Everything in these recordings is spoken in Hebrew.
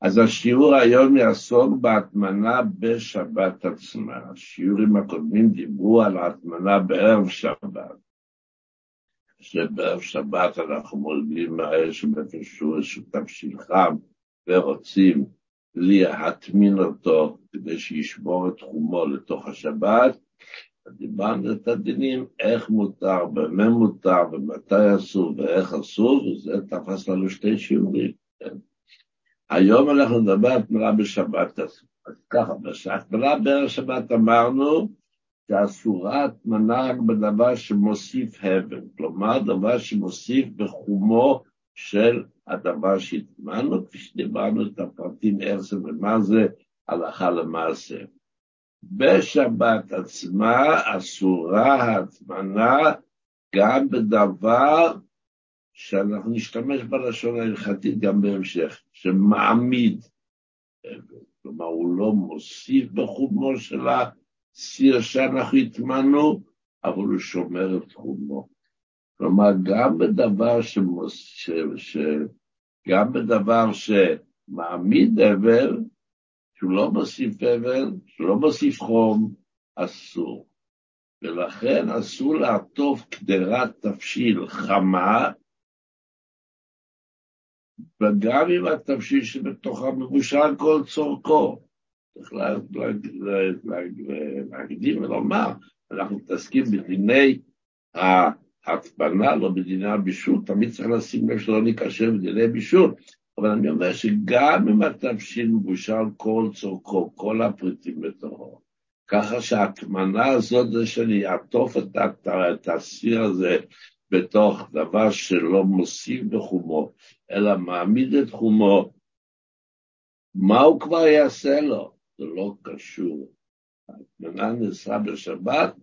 אז השיעור היום יעסוק בהטמנה בשבת עצמה. השיעורים הקודמים דיברו על ההטמנה בערב שבת. שבערב שבת אנחנו מולדים מהאש ובפרשו איזשהו תבשיל ורוצים להטמין אותו כדי שישמור את תחומו לתוך השבת. דיברנו את הדינים, איך מותר, במה מותר, ומתי אסור ואיך אסור, וזה תפס לנו שתי שיעורים. כן? היום אנחנו נדבר על תמרה בשבת. אז ככה, בהתמרה בערב שבת אמרנו שאסורה הטמנה רק בדבר שמוסיף הבל, כלומר דבר שמוסיף בחומו של הדבר שהטמנו, כפי שדיברנו את הפרטים איך ומה זה הלכה למעשה. בשבת עצמה אסורה ההטמנה גם בדבר שאנחנו נשתמש בלשון ההלכתית גם בהמשך, שמעמיד, כלומר הוא לא מוסיף בחומו של הסיר שאנחנו הטמנו, אבל הוא שומר את חומו. כלומר, גם בדבר, שמוס, ש, ש, גם בדבר שמעמיד אבל, שהוא לא מוסיף אבל, שהוא לא מוסיף חום, אסור. ולכן אסור לעטוף קדרת תבשיל חמה, וגם אם התבשיל שבתוכה מבושל כל צורכו. צריך להקדים ולומר, אנחנו מתעסקים בדיני ההצפנה, לא בדיני הבישול, תמיד צריך לשים לב שלא ניקשר בדיני בישול, אבל אני אומר שגם אם התבשיל מבושל כל צורכו, כל הפריטים בתוכו, ככה שההטמנה הזאת זה שאני אעטוף את הסיר הזה בתוך דבר שלא מוסיף בחומו, אלא מעמיד את חומו, מה הוא כבר יעשה לו? זה לא קשור. ההטמנה נעשה בשבת,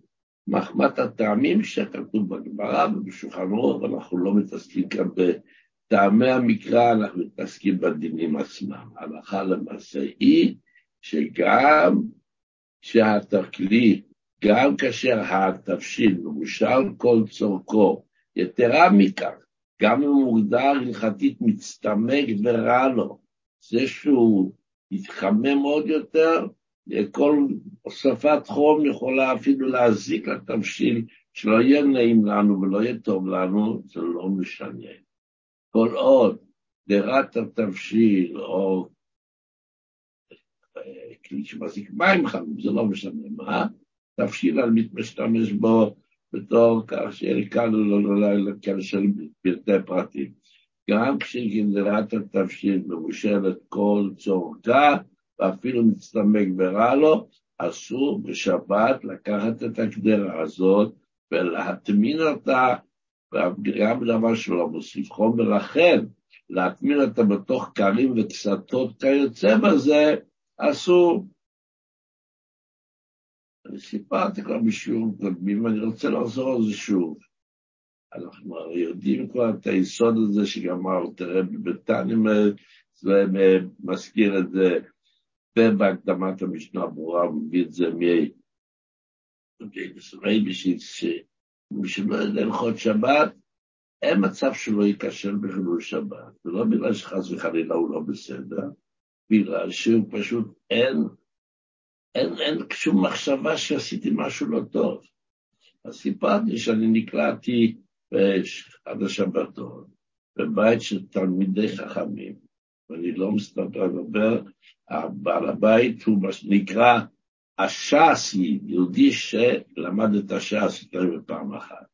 מחמת הטעמים שכתוב בגמרא ובשולחן ערוך, ואנחנו לא מתעסקים כאן בטעמי המקרא, אנחנו מתעסקים בדינים עצמם. הלכה למעשה היא שגם שהתכלי, גם כאשר התבשיל מבושל כל צורכו, יתרה מכך, גם אם הוא מוגדר הלכתית מצטמק ורע לו, זה שהוא יתחמם עוד יותר, כל הוספת חום יכולה אפילו להזיק לתבשיל, שלא יהיה נעים לנו ולא יהיה טוב לנו, זה לא משנה. כל עוד דירת התבשיל או כלי שמזיק מים חמים, זה לא משנה מה, תבשיל על משתמש בו בתור כך שיהיה לי קל לו לקשר פרטי פרטים. גם כשגנרת התבשיל מבושלת כל צורתה, ואפילו מצטמק ורע לו, אסור בשבת לקחת את הקדרה הזאת ולהטמין אותה, גם בדבר שלא מוסיף חום, ולכן להטמין אותה בתוך קרים וקסתות כיוצא בזה, אסור. אני סיפרתי כבר בשיעור קודמים, ואני רוצה לחזור על זה שוב. אנחנו יודעים כבר את היסוד הזה שגם תראה בביתנים מזכיר את זה, ובהקדמת המשנה הברורה הוא מביא את זה מרייבישיץ, שמי שלא יודע הלכות שבת, אין מצב שלא ייכשל בחילול שבת, ולא בגלל שחס וחלילה הוא לא בסדר, בגלל שהוא פשוט אין, אין, אין שום מחשבה שעשיתי משהו לא טוב. אז סיפרתי שאני נקלעתי באחד השבתות, בבית של תלמידי חכמים, ואני לא מסתכל לדבר, הבעל הבית הוא מה שנקרא הש"סי, יהודי שלמד את הש"ס יותר מפעם אחת.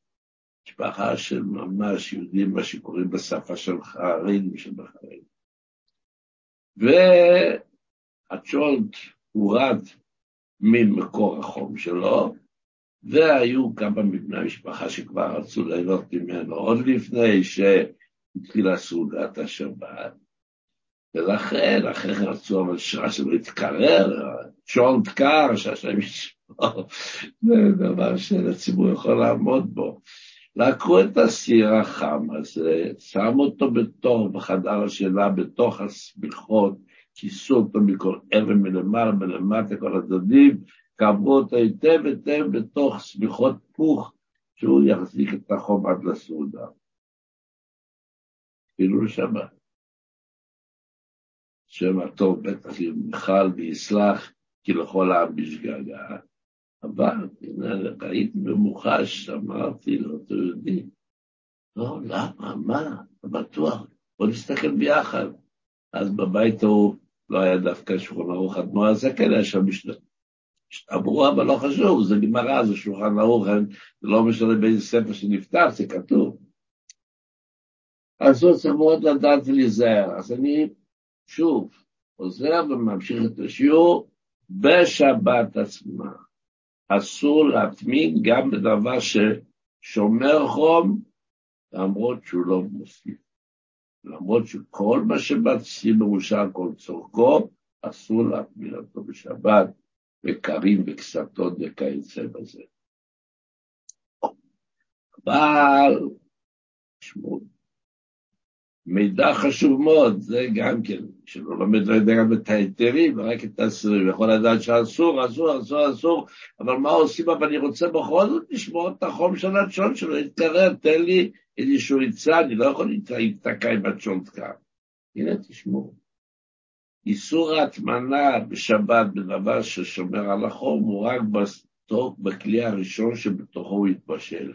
משפחה של ממש יהודים, מה שקוראים בשפה של חרדים שבחרדים. והצ'ולט הורד ממקור החום שלו, והיו כמה מבני המשפחה שכבר רצו ליהנות ממנו עוד לפני שהתחילה סעודת השבת, ולכן, אחרי כן רצו אבל שעה שלא יתקרר, צ'ולט קר, שהשם ישמור, זה דבר שלציבור יכול לעמוד בו. לקחו את הסיר החם הזה, שמו אותו בתור, בחדר השינה, בתוך הסמיכות, כיסו אותו מכל אבן מלמעלה, מלמטה, כל הצדדים, קברו אותו היטב היטב בתוך סמיכות פוך, שהוא יחזיק את החום עד לסעודה. חילול שבת. שם הטוב בטח ימחל ויסלח, כי לכל העם בשגגה. אבל, הנה, ראיתי במוחש, אמרתי לאותו יהודי, לא, למה, מה, בטוח, בוא נסתכל ביחד. אז בבית ההוא לא היה דווקא שולחן ערוך התנועה הזקן, היה שם משנה. אמרו, אבל לא חשוב, זה גמרא, זה שולחן ערוך, זה לא משנה באיזה ספר שנפתח, זה כתוב. אז הוא צריך מאוד לדעת ולהיזהר. אז אני, שוב, חוזר וממשיך את השיעור בשבת עצמה. אסור להטמין גם בדבר ששומר חום, למרות שהוא לא מוסיף. למרות שכל מה שבצי מאושר כל צורכו, אסור להטמין אותו בשבת, וקרים וקסתות וכיוצא בזה. אבל, מידע חשוב מאוד, זה גם כן, שלא לומד לא יודע גם את ההיתרים, רק את האסירים, יכול לדעת שאסור, אסור, אסור, אסור, אבל מה עושים, אבל אני רוצה בכל זאת לשמור את החום של הצ'ון שלו, יתקרר, תן לי איזשהו עצה, אני לא יכול להתקע עם כאן. הנה, תשמעו. איסור ההטמנה בשבת בדבר ששומר על החום הוא רק בסטוק, בכלי הראשון שבתוכו הוא יתבשל.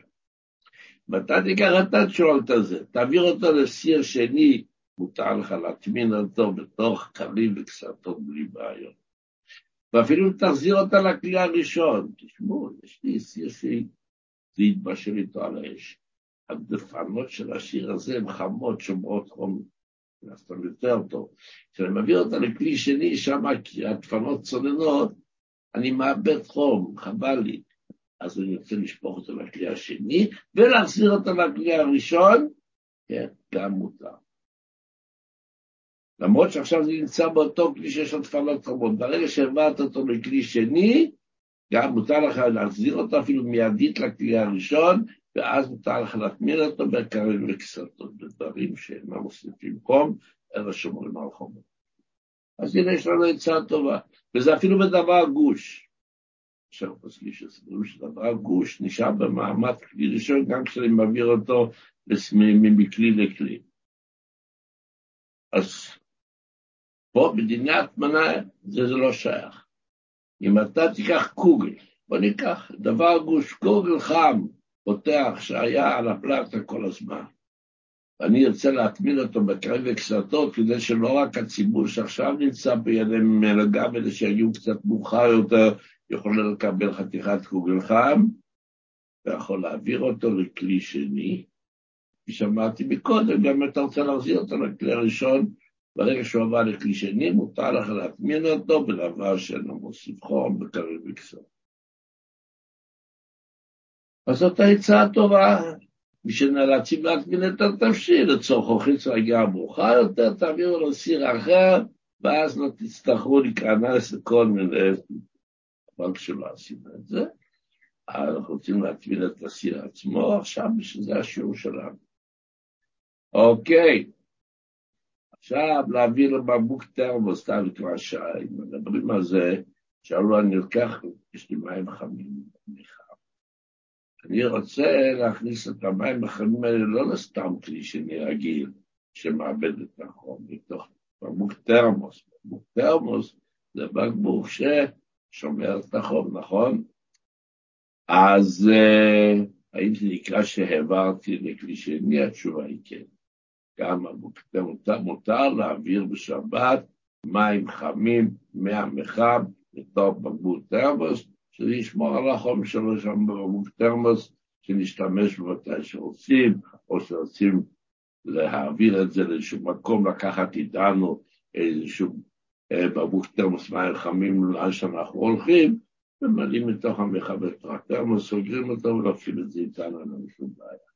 ואתה תיקח את השולט הזה, תעביר אותו לסיר שני, מותר לך להטמין אותו בתוך קרים וקסתות בלי בעיות. ואפילו תחזיר אותה לכלי הראשון. תשמעו, יש לי סיר להתבשל איתו על האש. הדפנות של השיר הזה הן חמות, שומרות חום, אז יותר טוב. כשאני מביא אותה לכלי שני, שם הדפנות צוננות, אני מאבד חום, חבל לי. אז אני רוצה לשפוך אותו לכלי השני, ולהחזיר אותו לכלי הראשון, כן, גם מותר. למרות שעכשיו זה נמצא באותו כלי שיש תפלות חמות. ברגע שהעברת אותו לכלי שני, גם מותר לך להחזיר אותו אפילו מיידית לכלי הראשון, ואז מותר לך להטמין אותו בקרים וכסתות, בדברים שאינם מוסיפים חום, אלא שומרים על חומות. אז הנה יש לנו עצה טובה, וזה אפילו בדבר גוש. עכשיו פוסקים שסברו שדבר גוש נשאר במעמד כלי ראשון, גם כשאני מעביר אותו מכלי לכלי. אז פה בדיני הטמנה זה, זה לא שייך. אם אתה תיקח קוגל, בוא ניקח דבר גוש, קוגל חם, פותח, שהיה על הפלטה כל הזמן. ואני ארצה להטמין אותו בקרב וקסתות, כדי שלא רק הציבור שעכשיו נמצא בידיהם ממנו, גם אלה שיגיעו קצת מאוחר יותר, יכולים לקבל חתיכת קוגל חם, ויכול להעביר אותו לכלי שני. כפי שאמרתי מקודם, גם אם אתה רוצה להחזיר אותו לכלי הראשון, ברגע שהוא עבר לכלי שני, מותר לך להטמין אותו בדבר שאינו מוסיף חום בקרב וקסתות. אז זאת העצה הטובה. מי שנאלצים להטמין את התבשיל, לצורך אוכלס רגיעה מאוחר יותר, תעבירו לו סיר אחר, ואז לא תצטרכו להיכנס לכל מיני... אבל כשלא עשינו את זה, אנחנו רוצים להטמין את הסיר עצמו, עכשיו בשביל זה השיעור שלנו. אוקיי, עכשיו להביא לבקבוק תרמוס, סתם כבר שעה, אם מדברים על זה, שאלו אני לוקח, יש לי מים חמים, אני רוצה להכניס את המים החמים האלה לא לסתם כלי שני רגיל, שמאבד את החום, מתוך בקבוק תרמוס. בקבוק תרמוס זה בקבוק ששומר את החום, נכון? אז uh, האם זה נקרא שהעברתי לכלי שני? התשובה היא כן. גם מותר, מותר להעביר בשבת מים חמים מהמחם לתוך בקבוק תרמוס, שזה ישמור על החום שלו שם ברמות תרמוס, שנשתמש בו מתי שרוצים, או שרוצים להעביר את זה לאיזשהו מקום, לקחת איתנו איזשהו אה, תרמוס מים חמים לאן שאנחנו הולכים, ממלאים מתוך המכבד תרמוס, סוגרים אותו ולהפעיל את זה איתנו, אין לנו שום בעיה.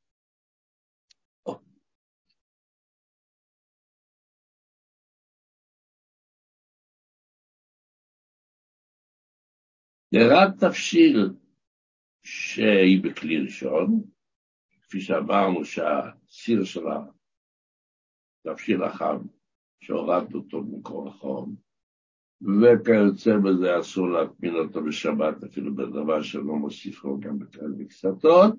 נראה תבשיל שהיא בכלי ראשון, כפי שאמרנו שהסיר של התבשיל החם, שהורדנו אותו במקור החום, וכיוצא בזה אסור להטמין אותו בשבת, אפילו בדבר שלא מוסיף לו גם בכלל מקצתות,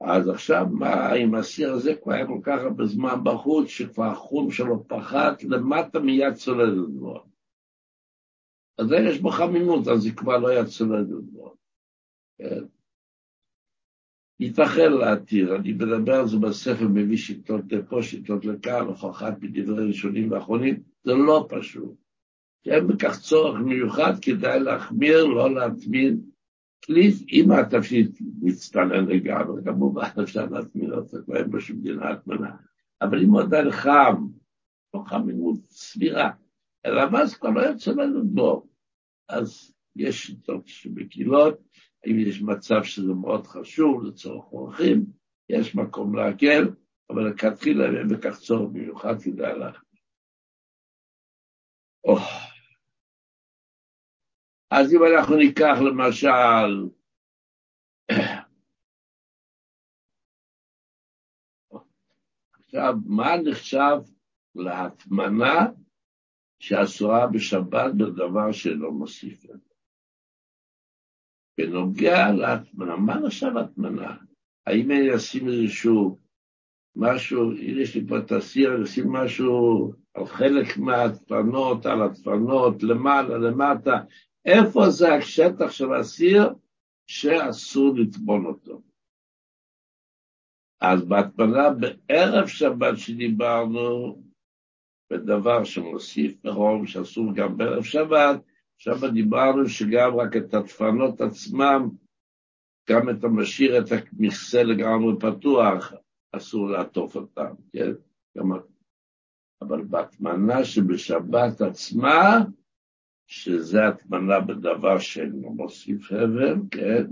אז עכשיו, מה עם הסיר הזה כבר היה כל כך הרבה זמן בחוץ, שכבר החום שלו פחת, למטה מיד צוללת בו. אז יש בו חמימות, אז היא כבר לא צוללת בו. כן. ייתכן להתיר, אני מדבר על זה בספר, מביא שיטות לפה, שיטות לכאן, הוכחת בדברי ראשונים ואחרונים, זה לא פשוט. אין בכך צורך מיוחד, כדאי להחמיר, לא להתמיד. אם התפקיד מצטנן לגמרי, כמובן אפשר להטמין אותו, כבר אין בשום מדינה הטמנה. אבל אם עוד עדיין חם, לא חמימות סבירה, זה כבר לא יוצא לנו בו. אז יש שיטות שמקילות, אם יש מצב שזה מאוד חשוב לצורך אורחים, יש מקום להקל, אבל לכתחילה אין בכך צורך במיוחד כדאי להחמיר. Oh. אז אם אנחנו ניקח למשל, עכשיו, מה נחשב להטמנה שאסורה בשבת בדבר שלא מוסיף זה? בנוגע להטמנה, מה נחשב הטמנה? האם אני אשים איזשהו משהו, הנה יש לי פה את הסיר, אני אשים משהו על חלק מהדפנות, על הדפנות, למעלה, למטה, איפה זה השטח של הסיר שאסור לטבון אותו. אז בהתפלה בערב שבת שדיברנו, בדבר שמוסיף מרום, שאסור גם בערב שבת, שם דיברנו שגם רק את הדפנות עצמם, גם את המשאיר את המכסה לגמרי פתוח, אסור לעטוף אותם, כן? גם... אבל בהטמנה שבשבת עצמה, שזה הטמנה בדבר שאינו מוסיף הבל, כן?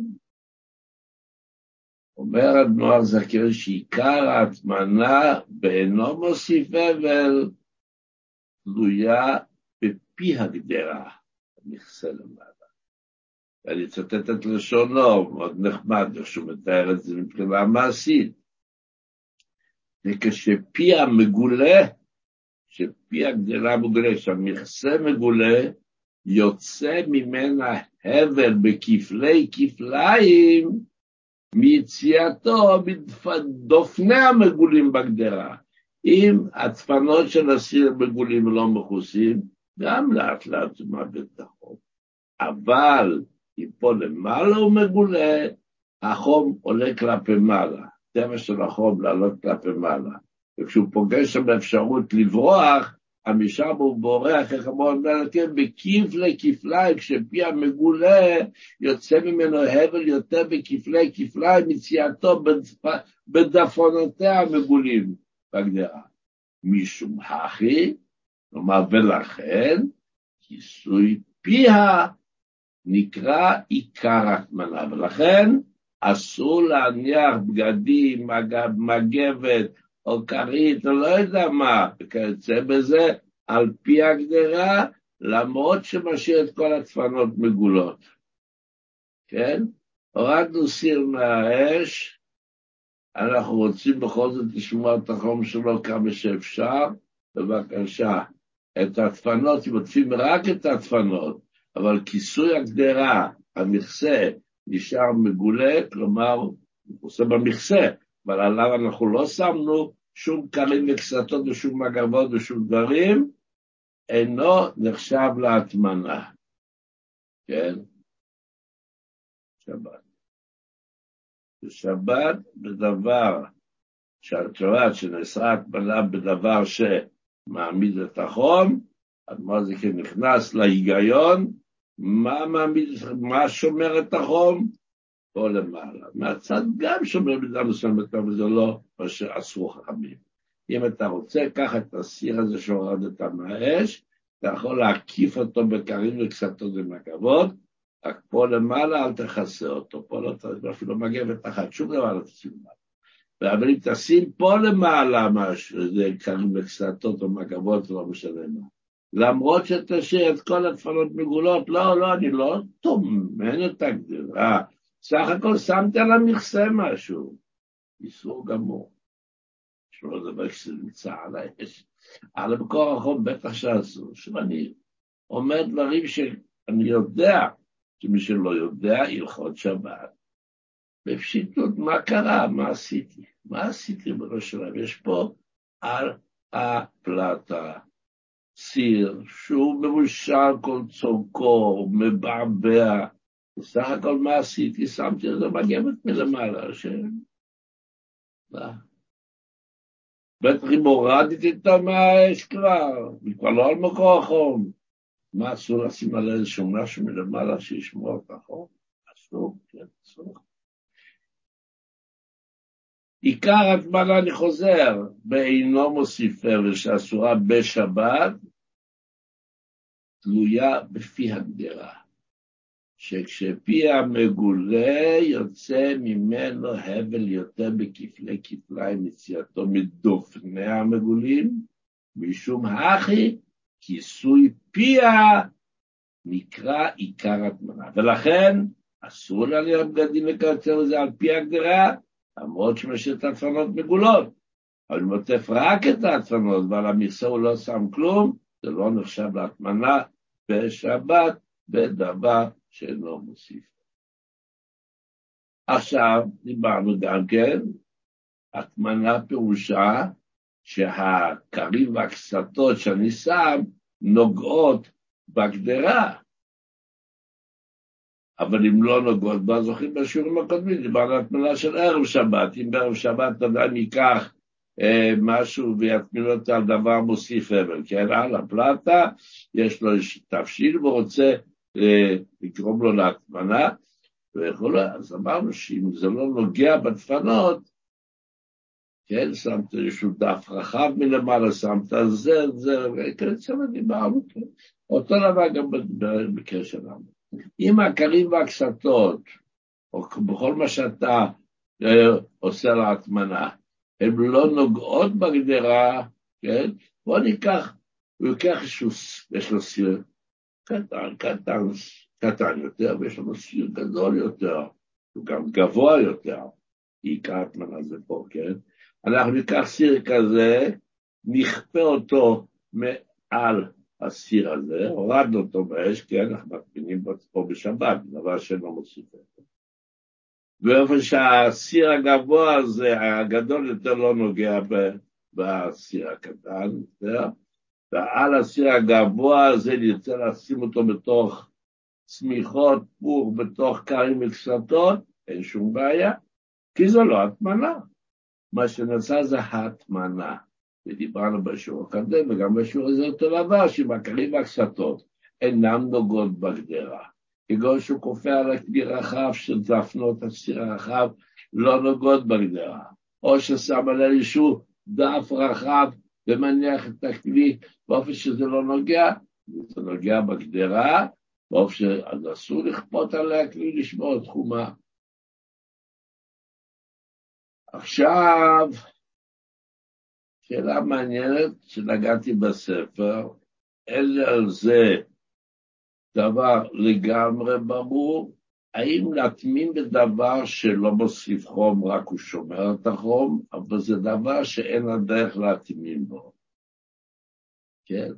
אומר אדמו"ר זקן שעיקר ההטמנה באינו מוסיף הבל תלויה בפי הגדרה, נכסה למעלה. ואני אצטט את לשונו, מאוד נחמד, איך שהוא מתאר את זה מבחינה מעשית. וכשפי המגולה, שפי הגדרה מגולה, שהמכסה מגולה, יוצא ממנה הבל בכפלי כפליים מיציאתו מדופני המגולים בגדרה. אם הדפנות של הסיר מגולים לא מכוסים, גם לאט לאט הוא מאבד את החום. אבל אם פה למעלה הוא מגולה, החום עולה כלפי מעלה. טבע של החום לעלות כלפי מעלה. וכשהוא פוגש שם אפשרות לברוח, המשם הוא בורח, איך אמרו המלכים, בכפלי כפליים, כשפי המגולה יוצא ממנו הבל יותר בכפלי כפליים, מציאתו בדפונותיה המגולים בגדרה. משום הכי, כלומר, ולכן, כיסוי פיה נקרא עיקר הטמנה, ולכן אסור להניח בגדים, מגבת, או כרית, או לא יודע מה, וכיוצא בזה, על פי הגדרה, למרות שמשאיר את כל הדפנות מגולות. כן? הורדנו סיר מהאש, אנחנו רוצים בכל זאת לשמוע את החום שלו כמה שאפשר, בבקשה. את הדפנות, אם עוטפים רק את הדפנות, אבל כיסוי הגדרה, המכסה, נשאר מגולה, כלומר, עושה במכסה, אבל עליו אנחנו לא שמנו שום קרים וקסתות ושום מגבות ושום דברים, אינו נחשב להטמנה. כן? שבת. בשבת בדבר יודעת שנעשרה הטמנה בדבר שמעמיד את החום, אז מה זה נכנס להיגיון, מה מעמיד, מה שומר את החום? פה למעלה. מהצד גם שומר במידה מסוימת, אבל זה לא מה שעשו חכמים. אם אתה רוצה, קח את הסיר הזה שהורדת מהאש, אתה יכול להקיף אותו בקרים וקסתות ומגבות, רק פה למעלה אל תכסה אותו, פה לא צריך אפילו מגבת אחת, שום דבר לא תשים למעלה. אבל אם תשים פה למעלה משהו, זה קרים וקסתות או מגבות, לא משנה מה. למרות שתשאיר את כל הדפנות מגולות, לא, לא, אני לא טומן את הגדרה. סך הכל שמתי על המכסה משהו. איסור גמור. שלא לדבר נמצא על האש. על המקור החום בטח שאסור. עכשיו אני אומר דברים שאני יודע, שמי שלא יודע, הלכות שבת. בפשיטות, מה קרה? מה עשיתי? מה עשיתי בראש יש פה על הפלטה סיר שהוא מבושל כל צורכו, מבעבע. בסך הכל מה עשיתי? שמתי את המגבת מלמעלה, ש... בטח אם הורדתי את האש כבר, היא כבר לא על מקור החום. מה אסור לשים על איזשהו משהו מלמעלה שישמור את החום? אסור, כן, אסור. עיקר הטמנה, אני חוזר, באינו מוסיף שאסורה בשבת, תלויה בפי הגדרה. שכשפי המגולה יוצא ממנו הבל יותר בכפלי כפליים מציאתו מדופני המגולים, משום הכי כיסוי פיה נקרא עיקר הטמנה. ולכן אסור לה להיות בגדים לקצר את זה על פי הגדרה, למרות שמשאיר את מגולות. אבל אם עוטף רק את ההטפנות ועל המכסה הוא לא שם כלום, זה לא נחשב להטמנה בשבת בדבר שאינו מוסיף. עכשיו דיברנו גם כן, הטמנה פירושה שהקרים והקסתות שאני שם נוגעות בגדרה. אבל אם לא נוגעות בה, זוכרים בשיעורים הקודמים, דיברנו על הטמנה של ערב שבת. אם בערב שבת אדם ייקח אה, משהו ויטמין אותה על דבר מוסיף אבל, כן, על הפלטה, יש לו תבשיל ורוצה אה, לגרום לו להטמנה וכו', אז אמרנו שאם זה לא נוגע בדפנות, כן, שמת איזשהו דף רחב מלמעלה, שמת זה, זה, וכיוצא דיברנו, כן. אותו דבר גם בקשר לנו. אם הקרים והקסתות, או בכל מה שאתה אה, עושה להטמנה, הן לא נוגעות בגדרה, כן? בוא ניקח, הוא ייקח איזשהו, יש לו סיר קטן, קטן, קטן יותר, ויש לנו סיר גדול יותר, הוא גם גבוה יותר, עיקר הטמנה זה פה, כן? אנחנו ניקח סיר כזה, נכפה אותו מעל הסיר הזה, הורדנו אותו באש, כי אנחנו מטמינים פה בשבת, דבר שאינו מוסיף אותו. באופן שהסיר הגבוה הזה, הגדול יותר לא נוגע בסיר הקטן יותר, ועל הסיר הגבוה הזה נרצה לשים אותו בתוך צמיחות פור, בתוך קרים וקסתות, אין שום בעיה, כי זו לא הטמנה. מה שנעשה זה הטמנה. ודיברנו בשיעור הקודם, וגם בשיעור הזה אותו דבר, שבקרים והקסתות אינם נוגעות בגדרה. כגון שהוא כופה על הכלי רחב של דפנות הסיר הרחב, לא נוגעות בגדרה. או ששם על איזשהו דף רחב ומניח את הכלי באופן שזה לא נוגע, זה נוגע בגדרה, באופן שאז אסור לכפות עליה כלי לשמור את תחומה. עכשיו, שאלה מעניינת שנגעתי בספר, אין לי על זה דבר לגמרי ברור, האם להטמין בדבר שלא מוסיף חום, רק הוא שומר את החום, אבל זה דבר שאין הדרך להטמין בו. כן?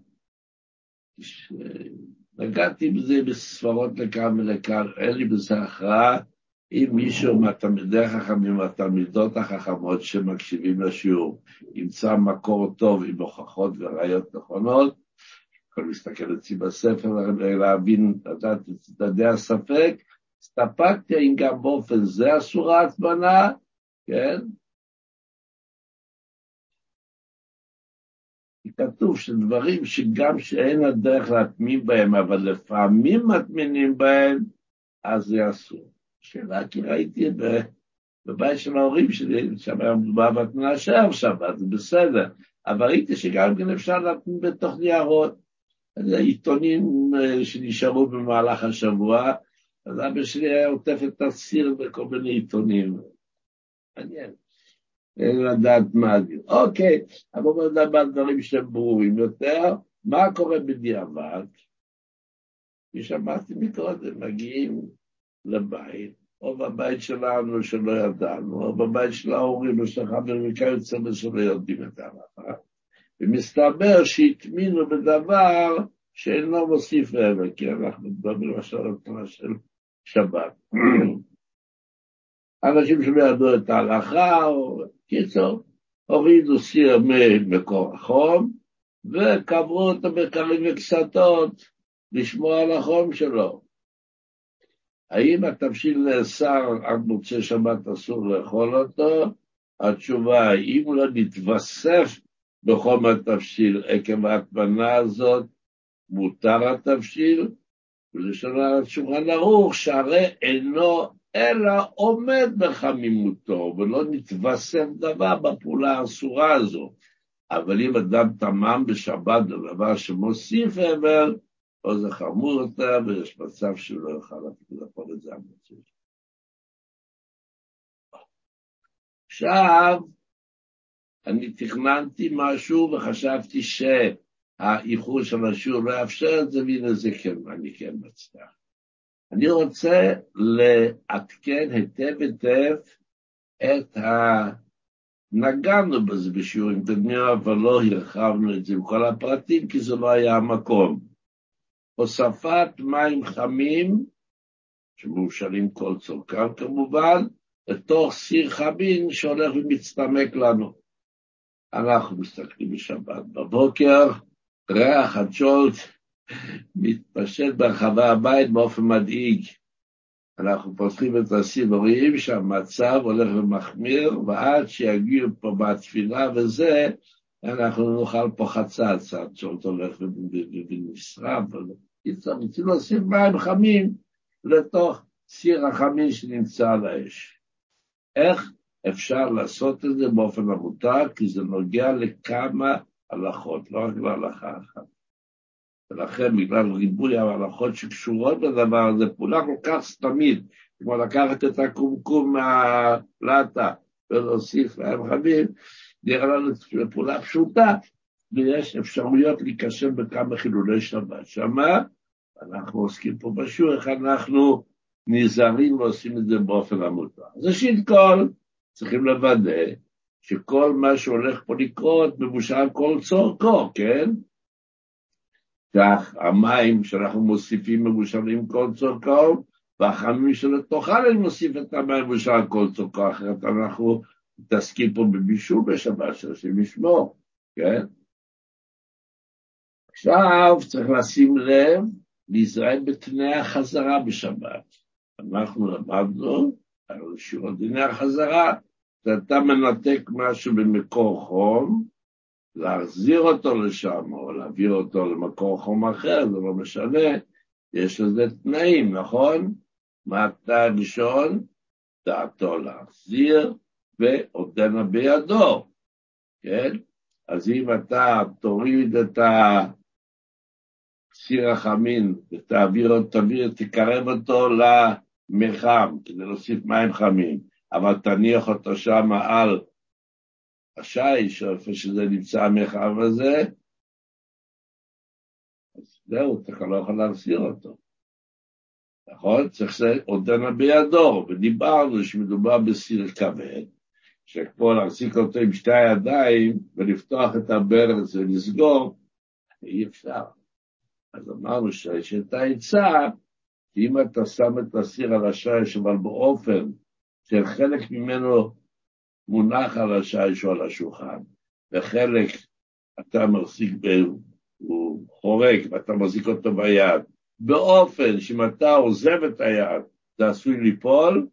נגעתי בזה בספרות לכאן ולכאן, אין לי בזה הכרעה. אם מישהו מהתלמידי החכמים והתלמידות החכמות שמקשיבים לשיעור ימצא מקור טוב עם הוכחות וראיות נכונות, יכול להסתכל אצלי בספר ולהבין, לדעת את צדדי הספק, הסתפקתי האם גם באופן זה אסורה הטמנה, כן? כתוב שדברים שגם שאין הדרך להטמין בהם, אבל לפעמים מטמינים בהם, אז זה אסור. שאלה, כי ראיתי בבית של ההורים שלי, שם היה מדובר בהטמנה של שבת, זה בסדר, אבל ראיתי שגם כן אפשר להטמין בתוך ניירות. עיתונים אה, שנשארו במהלך השבוע, אז אבא שלי היה עוטף את הסיר בכל מיני עיתונים. מעניין. אין לדעת מה זה. אוקיי, אבל בואו נדבר על דברים שהם ברורים יותר. מה קורה בדיעבד? כפי שאמרתי מקודם, מגיעים לבית, או בבית שלנו שלא ידענו, או בבית של ההורים או של החברים וכיוצא שלא יודעים את ההלכה, ומסתבר שהטמינו בדבר שאינו מוסיף לעבר, כי אנחנו מדברים עכשיו על תנועה של שבת. אנשים שלא ידעו את ההלכה, או קיצור, הורידו סיר ממקור החום, וקברו אותו בקרים וקסתות לשמור על החום שלו. האם התבשיל נאסר עד מוצאי שבת אסור לאכול אותו? התשובה, אם לא נתווסף בחום התבשיל עקב ההטמנה הזאת, מותר התבשיל, ולשון השולחן ערוך, שהרי אינו אלא עומד בחמימותו, ולא נתווסף דבר בפעולה האסורה הזו. אבל אם אדם תמם בשבת בדבר שמוסיף אבל, או זה חמור יותר, ויש מצב שלא יוכל לאכול את זה המוצא. עכשיו, אני תכננתי משהו וחשבתי שהאיחור של השיעור לא יאפשר את זה, והנה זה כן, אני כן מצליח. אני רוצה לעדכן היטב היטב את ה... נגענו בזה בשיעורים קודמים, אבל לא הרחבנו את זה עם כל הפרטים, כי זה לא היה המקום. הוספת מים חמים, שמאושרים כל צורכם כמובן, לתוך סיר חמין שהולך ומצטמק לנו. אנחנו מסתכלים בשבת בבוקר, ריח הג'ולט מתפשט ברחבי הבית באופן מדאיג. אנחנו פותחים את הסיר ורואים שהמצב הולך ומחמיר, ועד שיגיעו פה בתפילה וזה, אנחנו נאכל פה חצץ, הג'ולט הולך ונשרף. קיצור, רוצים להוסיף מים חמים לתוך סיר החמין שנמצא על האש. איך אפשר לעשות את זה באופן המותר? כי זה נוגע לכמה הלכות, לא רק להלכה אחת. ולכן בגלל ריבוי ההלכות שקשורות לדבר הזה, פעולה כל כך סתמית, כמו לקחת את הקומקום מהפלטה ולהוסיף להם חמים, נראה לנו פעולה פשוטה, ויש אפשרויות להיכשל בכמה חילולי שבת. שמה אנחנו עוסקים פה בשיעור, איך אנחנו נזהרים ועושים את זה באופן המותר. אז ראשית כל, צריכים לוודא שכל מה שהולך פה לקרות מבושל כל צורכו, כן? כך המים שאנחנו מוסיפים מבושלים כל צורכו, והחמים שלתוכם אני מוסיף את המים מבושל כל צורכו, אחרת אנחנו מתעסקים פה בבישול בשבת של השם ישמור, כן? עכשיו צריך לשים לב, להיזהר בתנאי החזרה בשבת. אנחנו למדנו על שיעור דיני החזרה, שאתה מנתק משהו במקור חום, להחזיר אותו לשם, או להעביר אותו למקור חום אחר, זה לא משנה, יש לזה תנאים, נכון? מה התנאי הראשון? דעתו להחזיר, ועודנה בידו, כן? אז אם אתה תוריד את סיר החמין ותעביר תעביר, תקרב אותו למחם, כדי להוסיף מים חמים, אבל תניח אותו שם על השיש, איפה שזה נמצא המרחב הזה, אז זהו, אתה לא יכול להחזיר אותו. נכון? צריך שזה עודנה בידו, ודיברנו שמדובר בסיר כבד, שכמו להחזיק אותו עם שתי הידיים ולפתוח את הברז ולסגור, אי אפשר. אז אמרנו שיש העצה, אם אתה שם את הסיר השיש, אבל באופן שחלק ממנו מונח על השיש או על השולחן, וחלק אתה מחזיק, ב... הוא חורק ואתה מחזיק אותו ביד, באופן שאם אתה עוזב את היד, זה עשוי ליפול,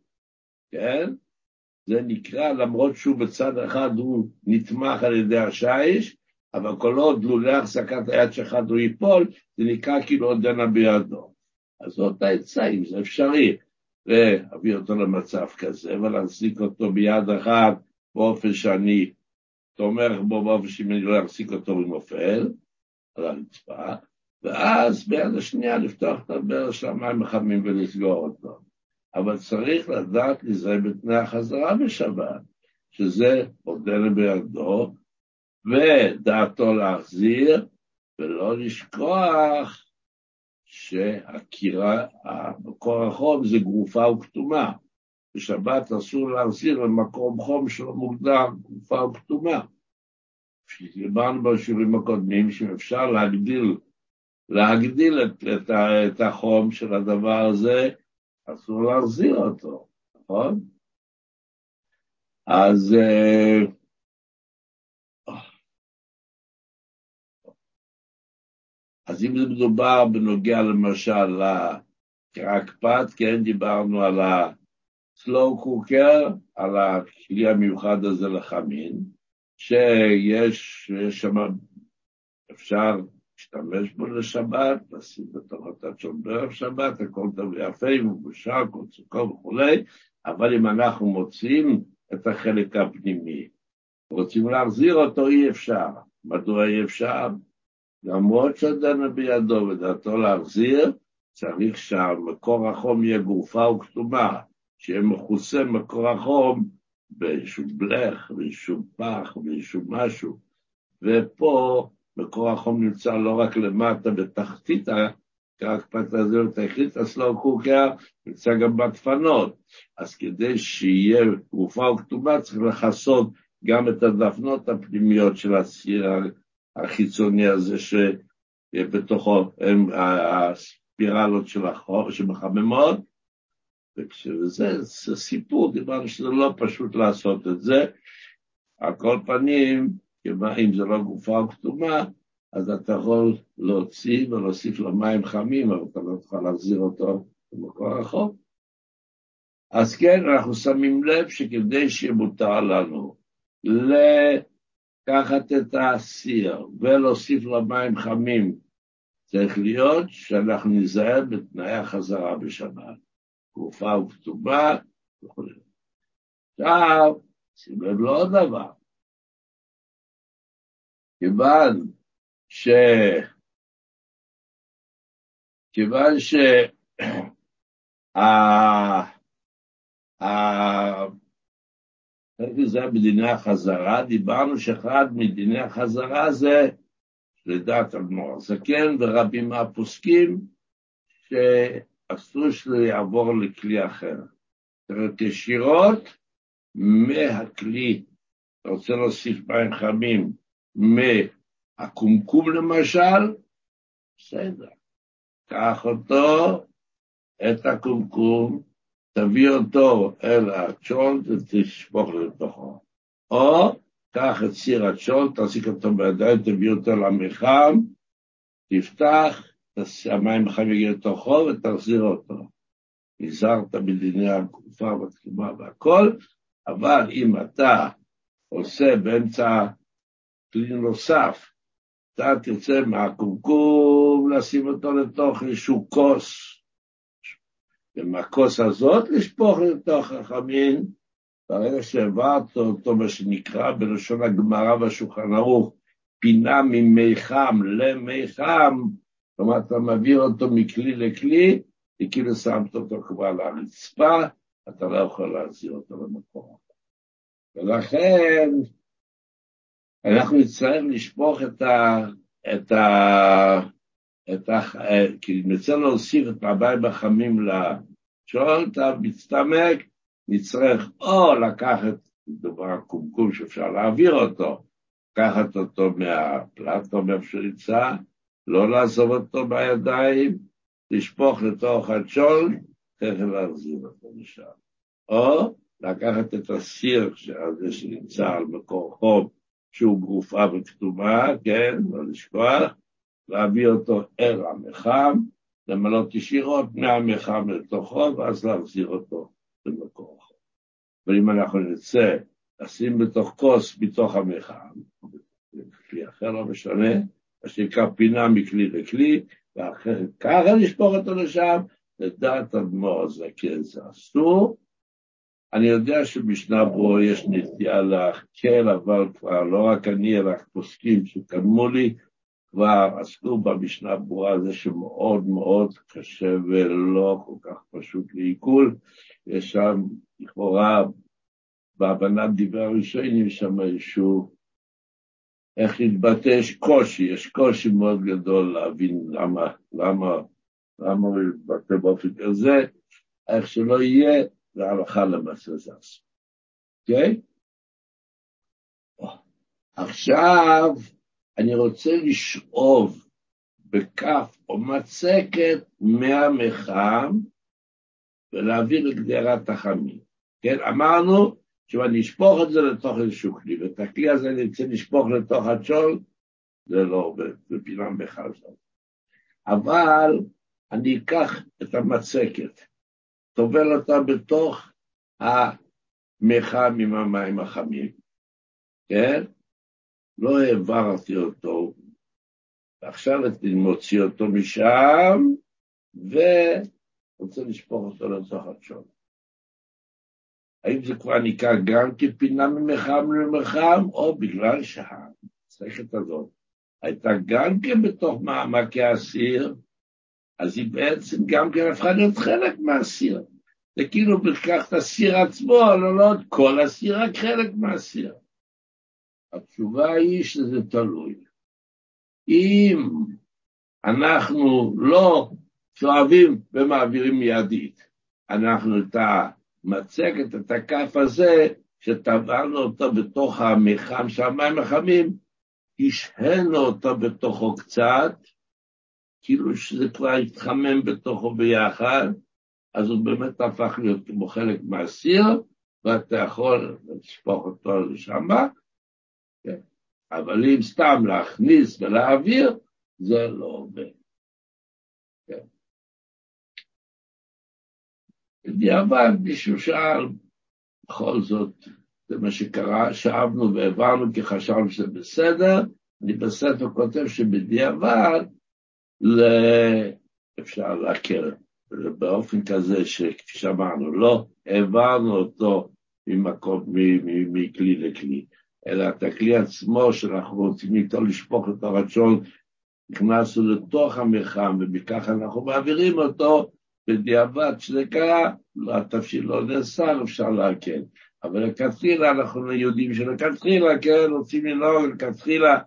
כן? זה נקרא, למרות שהוא בצד אחד הוא נתמך על ידי השיש, אבל כל עוד לולא החזקת היד שלך הוא ייפול, זה נקרא כאילו עוד דנה בידו. אז זאת העצה, אם זה אפשרי. להביא אותו למצב כזה ולהחזיק אותו ביד אחת באופן שאני תומך בו באופן שאם אני לא אחזיק אותו הוא נופל על הרצפה, ואז ביד השנייה לפתוח את הבר של המים החמים ולסגור אותו. אבל צריך לדעת להיזהר בתנאי החזרה בשבת, שזה עודנה בידו, ודעתו להחזיר, ולא לשכוח שהקירה, המקור החום זה גרופה וכתומה. בשבת אסור להחזיר למקום חום שלא מוגדר גרופה וכתומה. דיברנו בשיעורים הקודמים שאפשר להגדיל, להגדיל את, את, את החום של הדבר הזה, אסור להחזיר אותו, נכון? אז אה, אז אם זה מדובר בנוגע למשל לקרקפת, כן, דיברנו על ה-slow cooker, על הכלי המיוחד הזה לחמין, שיש שם, אפשר להשתמש בו לשבת, לשים בתוך התצ'ון בערב שבת, הכל טוב ויפה, אם הוא כל סוכר וכולי, אבל אם אנחנו מוצאים את החלק הפנימי, רוצים להחזיר אותו, אי אפשר. מדוע אי אפשר? למרות שעודנה בידו ודעתו להחזיר, צריך שהמקור החום יהיה גופה וכתומה, שיהיה מכוסה מקור החום באיזשהו בלך, באיזשהו פח, באיזשהו משהו. ופה מקור החום נמצא לא רק למטה בתחתית הקרקפת הזה, בתחתית הסלואו קוקר, נמצא גם בדפנות. אז כדי שיהיה גופה וכתומה צריך לכסות גם את הדפנות הפנימיות של הסיר החיצוני הזה שבתוכו הם הספירלות של החור שמחממות, וזה סיפור, דיברנו שזה לא פשוט לעשות את זה. על כל פנים, אם זה לא גופה או כתומה, אז אתה יכול להוציא ולהוסיף לו מים חמים, אבל אתה לא תוכל להחזיר אותו במקור רחוק. אז כן, אנחנו שמים לב שכדי שיהיה מותר לנו לקחת את הסיר ולהוסיף לו מים חמים, צריך להיות שאנחנו ניזהר בתנאי החזרה בשבת, תקופה וכתובה וכו'. עכשיו, שים לב לעוד דבר. כיוון ש... כיוון ש... זה בדיני החזרה, דיברנו שאחד מדיני החזרה זה לדעת אדמו"ר הזקן ורבים מהפוסקים שאסור שזה יעבור לכלי אחר. זאת ישירות מהכלי, אתה רוצה להוסיף מים חמים מהקומקום למשל, בסדר. קח אותו, את הקומקום, תביא אותו אל הצ'ולט ותשפוך לתוכו. או קח את סיר הצ'ולט, תעסיק אותו בידיים, תביא אותו למחם, תפתח, המים החם יגיע לתוכו ותחזיר אותו. נזהרת בדיני התקופה והתקומה והכל, אבל אם אתה עושה באמצע כלי נוסף, אתה תרצה מהקומקום לשים אותו לתוך איזשהו כוס, ומהכוס הזאת לשפוך לתוך החמין, ברגע שהעברת אותו, מה שנקרא בלשון הגמרא והשולחן ערוך, פינה ממי חם למי חם, כלומר אתה מעביר אותו מכלי לכלי, וכאילו שמת אותו כבר על הרצפה, אתה לא יכול להחזיר אותו למקום. ולכן אנחנו נצטרך לשפוך את ה... את ה... את ה... כי נצטרך להוסיף את המים החמים לשולט המצטמק, נצטרך או לקחת, דבר קומקום שאפשר להעביר אותו, לקחת אותו מהפלטו מאיפה שנמצא, לא לעזוב אותו בידיים, לשפוך לתוך הצ'ול, תכף להחזיר אותו משם. או לקחת את הסיר הזה שנמצא על מקור חום, שהוא גרופה וכתומה, כן, לא לשכוח, להביא אותו אל המחם, למלות ישירות מהמחם לתוכו, ואז להחזיר אותו למקור חום. ואם אנחנו נרצה לשים בתוך כוס מתוך המחם, כלי אחר לא משנה, מה שנקרא פינה מכלי לכלי, ואחרי ככה לשפוך אותו לשם, לדעת אדמו"ר הזקן זה אסור. אני יודע שבמשנה ברורה יש נטייה להקל, אבל כבר לא רק אני, אלא פוסקים שקדמו לי, כבר עסקו במשנה ברורה הזה שמאוד מאוד קשה ולא כל כך פשוט לעיכול. יש שם לכאורה בהבנת דברי הראשונים, יש שם איזשהו איך להתבטא, יש קושי, יש קושי מאוד גדול להבין למה, למה, למה הוא יתבטא באופן כזה, איך שלא יהיה, זה הלכה למעשה זה אסור, אוקיי? עכשיו אני רוצה לשאוב בכף או מצקת מהמחם ולהעביר לגדרת החמים. כן, אמרנו עכשיו אני אשפוך את זה לתוך איזשהו כלי, ואת הכלי הזה אני רוצה לשפוך לתוך הצ'ול, זה לא עובד, זה בחזר. אבל אני אקח את המצקת, טובל אותה בתוך המחם עם המים החמים, כן? לא העברתי אותו, ועכשיו אני מוציא אותו משם, ורוצה לשפוך אותו לתוך הצ'ון. האם זה כבר נקרא גם כפינה ממחם למחם, או בגלל שהמסכת הזאת הייתה גם כן בתוך מעמקי הסיר, אז היא בעצם גם כן הפכה להיות חלק מהסיר. זה כאילו לקח את הסיר עצמו, לא, לא כל הסיר, רק חלק מהסיר. התשובה היא שזה תלוי. אם אנחנו לא שואבים ומעבירים מיידית, אנחנו את המצגת, את הכף הזה, שטבענו אותו בתוך המחם של המים החמים, השהנו אותו בתוכו קצת, כאילו שזה כבר התחמם בתוכו ביחד, אז הוא באמת הפך להיות כמו חלק מהסיר, ואתה יכול לשפוך אותו לשם, כן. אבל אם סתם להכניס ולהעביר, זה לא עובד. כן. בדיעבד מישהו שאל, בכל זאת, זה מה שקרה, שאבנו והעברנו כי חשבנו שזה בסדר, אני בספר כותב שבדיעבד אפשר להכיר באופן כזה שכפי שאמרנו, לא העברנו אותו ממקום, מכלי לכלי, אלא את הכלי עצמו שאנחנו רוצים איתו לשפוך את הרצון, נכנסנו לתוך המרחם, ומכך אנחנו מעבירים אותו, בדיעבד שזה קרה, לא, התפשיל לא נאסר, אפשר להקל. אבל לכתחילה אנחנו יודעים שלכתחילה, כן, רוצים לנהוג לכתחילה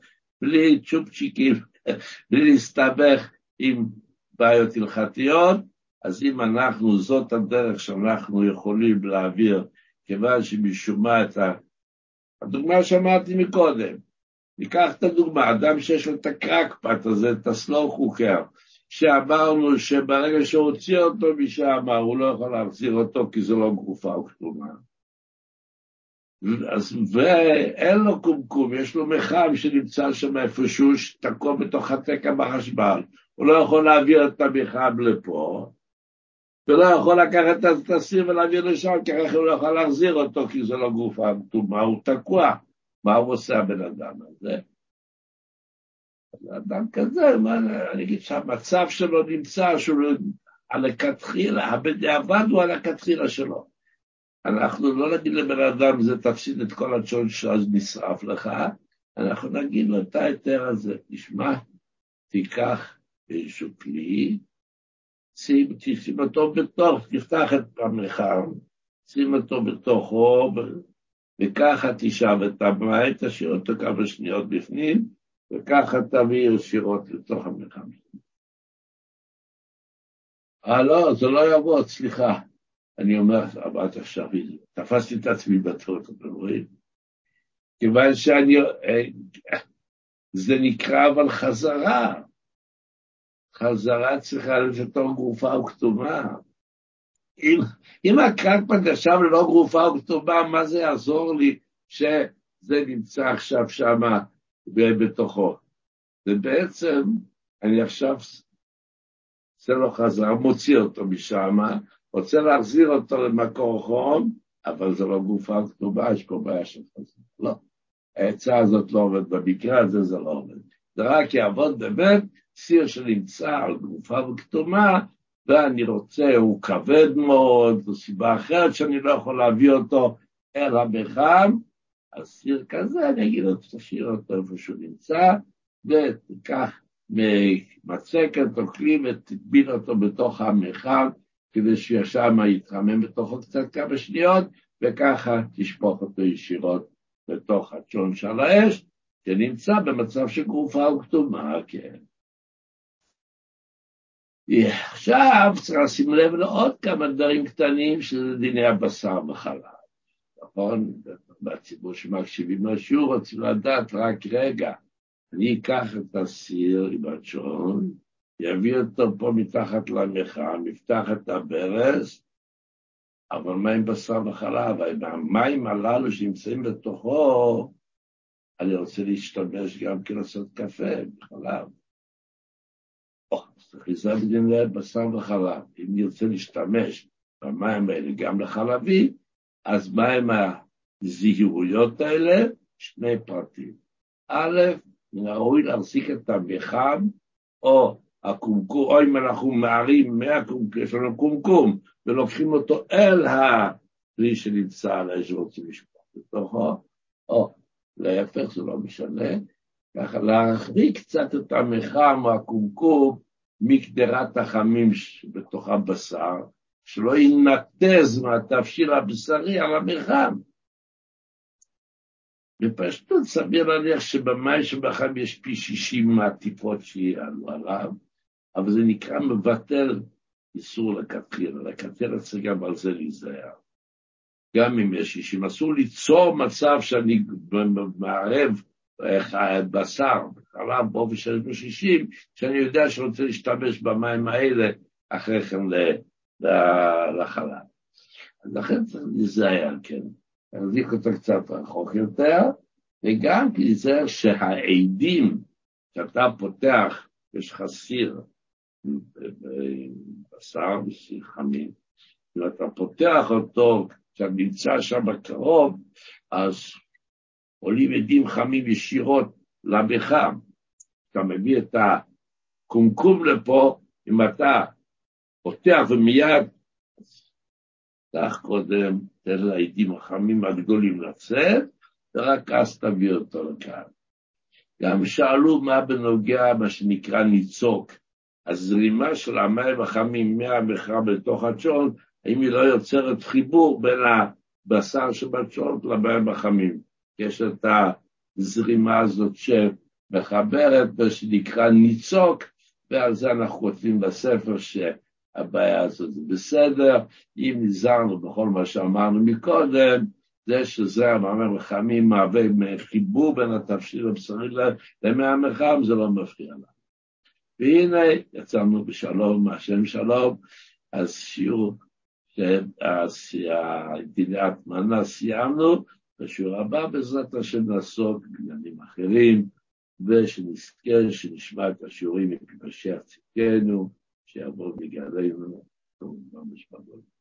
בלי צ'ופצ'יקים, בלי להסתבך עם בעיות הלכתיות, אז אם אנחנו, זאת הדרך שאנחנו יכולים להעביר, כיוון שמשום מה את ה... הדוגמה שאמרתי מקודם, ניקח את הדוגמה, אדם שיש לו את הקרקפט הזה, את הסלואו חוקר, שאמרנו שברגע שהוציא אותו משם, הוא לא יכול להחזיר אותו כי זה לא גרופה או כתומה. אז, ואין לו קומקום, יש לו מחם שנמצא שם איפשהו, שתקוע בתוך התקע בחשמל. הוא לא יכול להעביר את המחם לפה, ולא יכול לקחת את הסיר ולהעביר לשם, כי הוא לא יכול להחזיר אותו, כי זה לא גופה כתומה, הוא תקוע. מה הוא עושה הבן אדם הזה? אדם כזה, מה, אני אגיד שהמצב שלו נמצא, שהוא על הכתחילה, הבדיעבד הוא על הכתחילה שלו. אנחנו לא נגיד לבן אדם, זה תפסיד את כל הצ'ון שאז נשרף לך, אנחנו נגיד לו את ההיתר הזה, תשמע, תיקח איזשהו כלי, שים, אותו בתוך, תפתח את המחר, שים אותו בתוכו, וככה תשאב את המים, תשאיר אותו כמה שניות בפנים, וככה תביא ישירות לתוך המחר. אה, לא, זה לא יעבוד, סליחה. אני אומר, אמרת עכשיו, תפסתי את עצמי בטעות, אתם רואים? כיוון שאני, אה, זה נקרא אבל חזרה. חזרה צריכה להיות גרופה וכתומה. אם, אם הקרקפת עכשיו ללא גרופה וכתומה, מה זה יעזור לי שזה נמצא עכשיו שם בתוכו? ובעצם אני עכשיו עושה לו חזרה, מוציא אותו משם, רוצה להחזיר אותו למקור חום, אבל זה לא גופה כתובה, יש פה בעיה של חזרה. לא. העצה הזאת לא עובדת, במקרה הזה זה לא עובד. זה רק יעבוד באמת סיר שנמצא על גופה וכתומה, ואני רוצה, הוא כבד מאוד, זו סיבה אחרת שאני לא יכול להביא אותו אל המחם, אז סיר כזה, אני אגיד לו, תשאיר אותו איפה שהוא נמצא, ותיקח מצקת או כלי ותטבין אותו בתוך המחם, כדי שישם יתחמם בתוכו קצת כמה שניות, וככה תשפוך אותו ישירות לתוך הצ'ון של האש, שנמצא במצב של גרופה וכתומה, כן. עכשיו צריך לשים לב לעוד כמה דברים קטנים שזה דיני הבשר בחלב, נכון? בציבור שמקשיבים לשיעור רוצים לדעת רק רגע, אני אקח את הסיר עם הצ'ון, יביא אותו פה מתחת למחם, יפתח את הברז, אבל מים בשר וחלב, והמים הללו שנמצאים בתוכו, אני רוצה להשתמש גם כן לעשות קפה בחלב. להיזהר בדין בשר וחלב. אם נרצה להשתמש במים האלה גם לחלבי, אז מהם הזהירויות האלה? שני פרטים. א', מן הראוי להחזיק את המחם, או הקומקום, או אם אנחנו מערים מהקומקום, יש לנו קומקום, ולוקחים אותו אל הכלי שנמצא על האש ורוצים לשפוך בתוכו, או להפך, זה לא משנה, ככה להחריג קצת את המחם הקומקום מקדרת החמים שבתוך הבשר, שלא ינתז מהתבשיל הבשרי על המרחם. בפשטות סביר להניח שבמים שבחם יש פי שישים מהטיפות שיעלו עליו, אבל זה נקרא מבטל איסור לכתחילה. לכתחילה צריך גם על זה להיזהר. גם אם יש שישים, אסור ליצור מצב שאני מערב בשר, חלב באופן של שישים, שאני יודע שאני רוצה להשתמש במים האלה אחרי כן לחלב. אז לכן צריך להיזהר, כן. להחזיק אותו קצת רחוק יותר, וגם להיזהר שהעדים שאתה פותח, יש לך סיר, בשר וסיר חמים, אם אתה פותח אותו, כשאתה נמצא שם בקרוב, אז עולים עדים חמים ישירות לבחם. אתה מביא את הקומקום לפה, אם אתה פותח ומיד, פתח קודם, תן לעדים החמים הגדולים לצאת, ורק אז תביא אותו לכאן. גם שאלו מה בנוגע, מה שנקרא ניצוק, הזרימה של המים החמים מהמחר בתוך הצ'ון, האם היא לא יוצרת חיבור בין הבשר שבצ'ון למים החמים. יש את הזרימה הזאת שמחברת, שנקרא ניצוק, ועל זה אנחנו כותבים בספר שהבעיה הזאת זה בסדר. אם נזהרנו בכל מה שאמרנו מקודם, זה שזה המאמר מחמים מהווה חיבור בין התבשיל הבשרי למי המחם, זה לא מפריע לנו. והנה יצאנו בשלום, השם שלום, אז שיעור, דיני הטמנה סיימנו, בשיעור הבא בעזרת השם נעסוק בעניינים אחרים, ושנזכה, שנשמע את השיעורים מפגשי צדקנו, שיבוא בגללנו, ממש בגללנו.